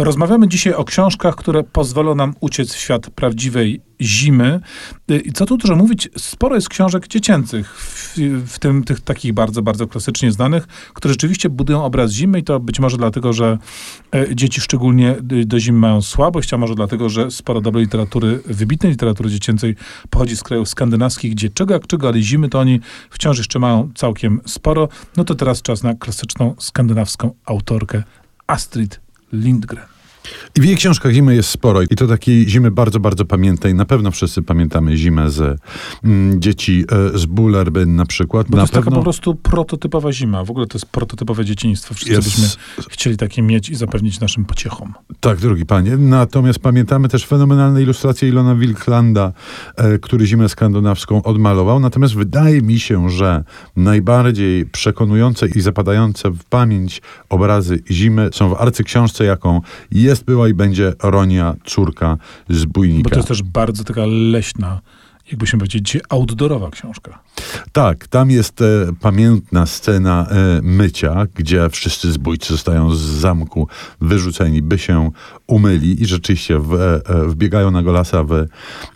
Rozmawiamy dzisiaj o książkach, które pozwolą nam uciec w świat prawdziwej zimy. I co tu dużo mówić, sporo jest książek dziecięcych, w, w, tym tych takich bardzo, bardzo klasycznie znanych, które rzeczywiście budują obraz zimy i to być może dlatego, że e, dzieci szczególnie do zimy mają słabość, a może dlatego, że sporo dobrej literatury, wybitnej literatury dziecięcej pochodzi z krajów skandynawskich, gdzie czego jak czego, ale zimy to oni wciąż jeszcze mają całkiem sporo. No to teraz czas na klasyczną skandynawską autorkę Astrid Lindgren. I w jej książkach zimy jest sporo. I to takiej zimy bardzo, bardzo pamiętnej. Na pewno wszyscy pamiętamy zimę z mm, dzieci e, z Bullerbyn na przykład. Bo na to jest pewno... taka po prostu prototypowa zima. W ogóle to jest prototypowe dzieciństwo. Wszyscy Jest- byśmy chcieli takie mieć i zapewnić naszym pociechom. Tak, drogi panie. Natomiast pamiętamy też fenomenalne ilustracje Ilona Wilklanda, e, który zimę skandynawską odmalował. Natomiast wydaje mi się, że najbardziej przekonujące i zapadające w pamięć obrazy zimy są w arcyksiążce, jaką jest, była i będzie Ronia, córka zbójnika. Bo to jest też bardzo taka leśna, jakbyśmy powiedzieć, outdoorowa książka. Tak, tam jest e, pamiętna scena e, mycia, gdzie wszyscy zbójcy zostają z zamku wyrzuceni, by się umyli i rzeczywiście w, e, e, wbiegają na golasa w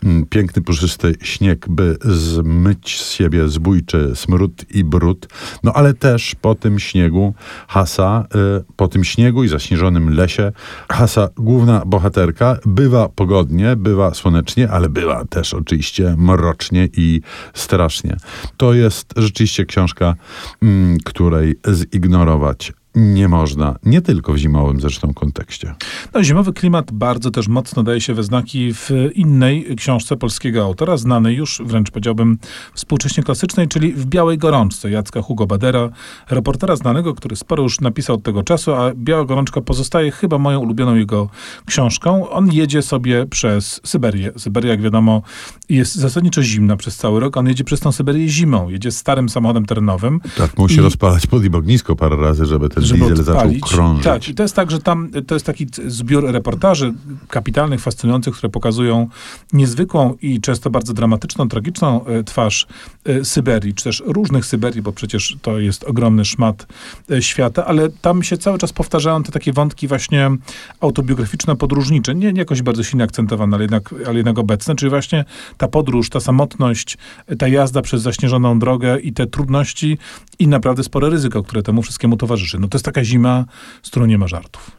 mm, piękny, puszysty śnieg, by zmyć z siebie zbójczy smród i brud. No ale też po tym śniegu Hasa, e, po tym śniegu i zaśnieżonym lesie, Hasa, główna bohaterka, bywa pogodnie, bywa słonecznie, ale bywa też oczywiście mrocznie i strasznie. To jest rzeczywiście książka, mm, której zignorować nie można, nie tylko w zimowym zresztą kontekście. No, zimowy klimat bardzo też mocno daje się we znaki w innej książce polskiego autora, znanej już wręcz powiedziałbym współcześnie klasycznej, czyli w Białej Gorączce Jacka Hugo Badera, reportera znanego, który sporo już napisał od tego czasu, a Biała Gorączka pozostaje chyba moją ulubioną jego książką. On jedzie sobie przez Syberię. Syberia, jak wiadomo, jest zasadniczo zimna przez cały rok. On jedzie przez tą Syberię zimą. Jedzie starym samochodem terenowym. Tak, musi I- rozpalać pod ognisko parę razy, żeby ten żeby diesel odpalić. krążyć. Tak, i to jest tak, że tam to jest taki zbiór reportaży kapitalnych, fascynujących, które pokazują niezwykłą i często bardzo dramatyczną, tragiczną e, twarz e, Syberii, czy też różnych Syberii, bo przecież to jest ogromny szmat e, świata, ale tam się cały czas powtarzają te takie wątki właśnie autobiograficzne, podróżnicze, nie, nie jakoś bardzo silnie akcentowane, ale jednak, ale jednak obecne, czyli właśnie ta podróż, ta samotność, ta jazda przez zaśnieżoną drogę i te trudności i naprawdę spore ryzyko, które temu wszystkiemu towarzyszy. No to jest taka zima, z którą nie ma żartów.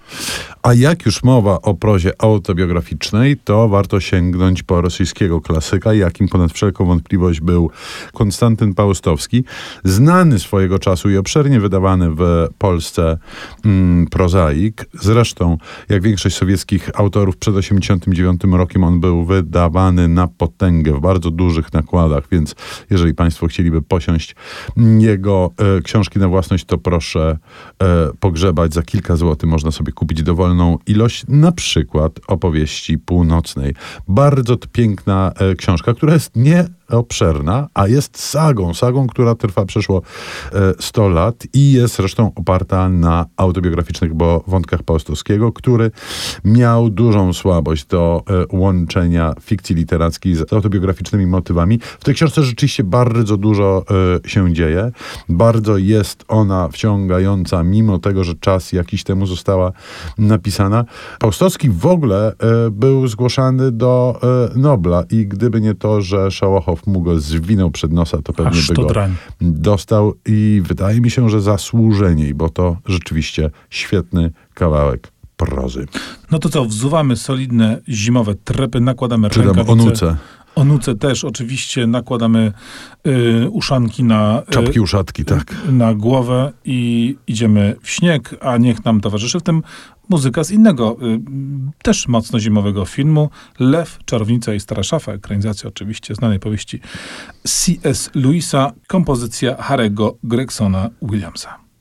A jak już mowa o prozie autobiograficznej, to warto sięgnąć po rosyjskiego klasyka, jakim ponad wszelką wątpliwość był Konstantyn Pałstowski, znany swojego czasu i obszernie wydawany w Polsce mm, prozaik. Zresztą, jak większość sowieckich autorów przed 1989 rokiem, on był wydawany na potęgę w bardzo dużych nakładach, więc jeżeli Państwo chcieliby posiąść jego e, książki na własność, to proszę e, pogrzebać. Za kilka złotych można sobie kupić ilość, na przykład opowieści północnej. Bardzo piękna e, książka, która jest nie obszerna, a jest sagą, sagą, która trwa przeszło e, 100 lat i jest zresztą oparta na autobiograficznych bo wątkach Paustowskiego, który miał dużą słabość do e, łączenia fikcji literackiej z autobiograficznymi motywami. W tej książce rzeczywiście bardzo dużo e, się dzieje. Bardzo jest ona wciągająca, mimo tego, że czas jakiś temu została napisana. Paustowski w ogóle e, był zgłoszany do e, Nobla i gdyby nie to, że Szałochow mu go zwinął przed nosa, to pewnie Aż by to go drań. dostał i wydaje mi się, że zasłużenie, bo to rzeczywiście świetny kawałek prozy. No to co, wzuwamy solidne zimowe trepy, nakładamy Czy tam rękawice. onuce, Onuce też oczywiście, nakładamy y, uszanki na, y, czapki uszatki, tak. na głowę i idziemy w śnieg, a niech nam towarzyszy w tym muzyka z innego, y, też mocno zimowego filmu. Lew, Czarownica i Stara Szafa, ekranizacja oczywiście znanej powieści C.S. Lewisa, kompozycja Harry'ego Gregsona Williamsa.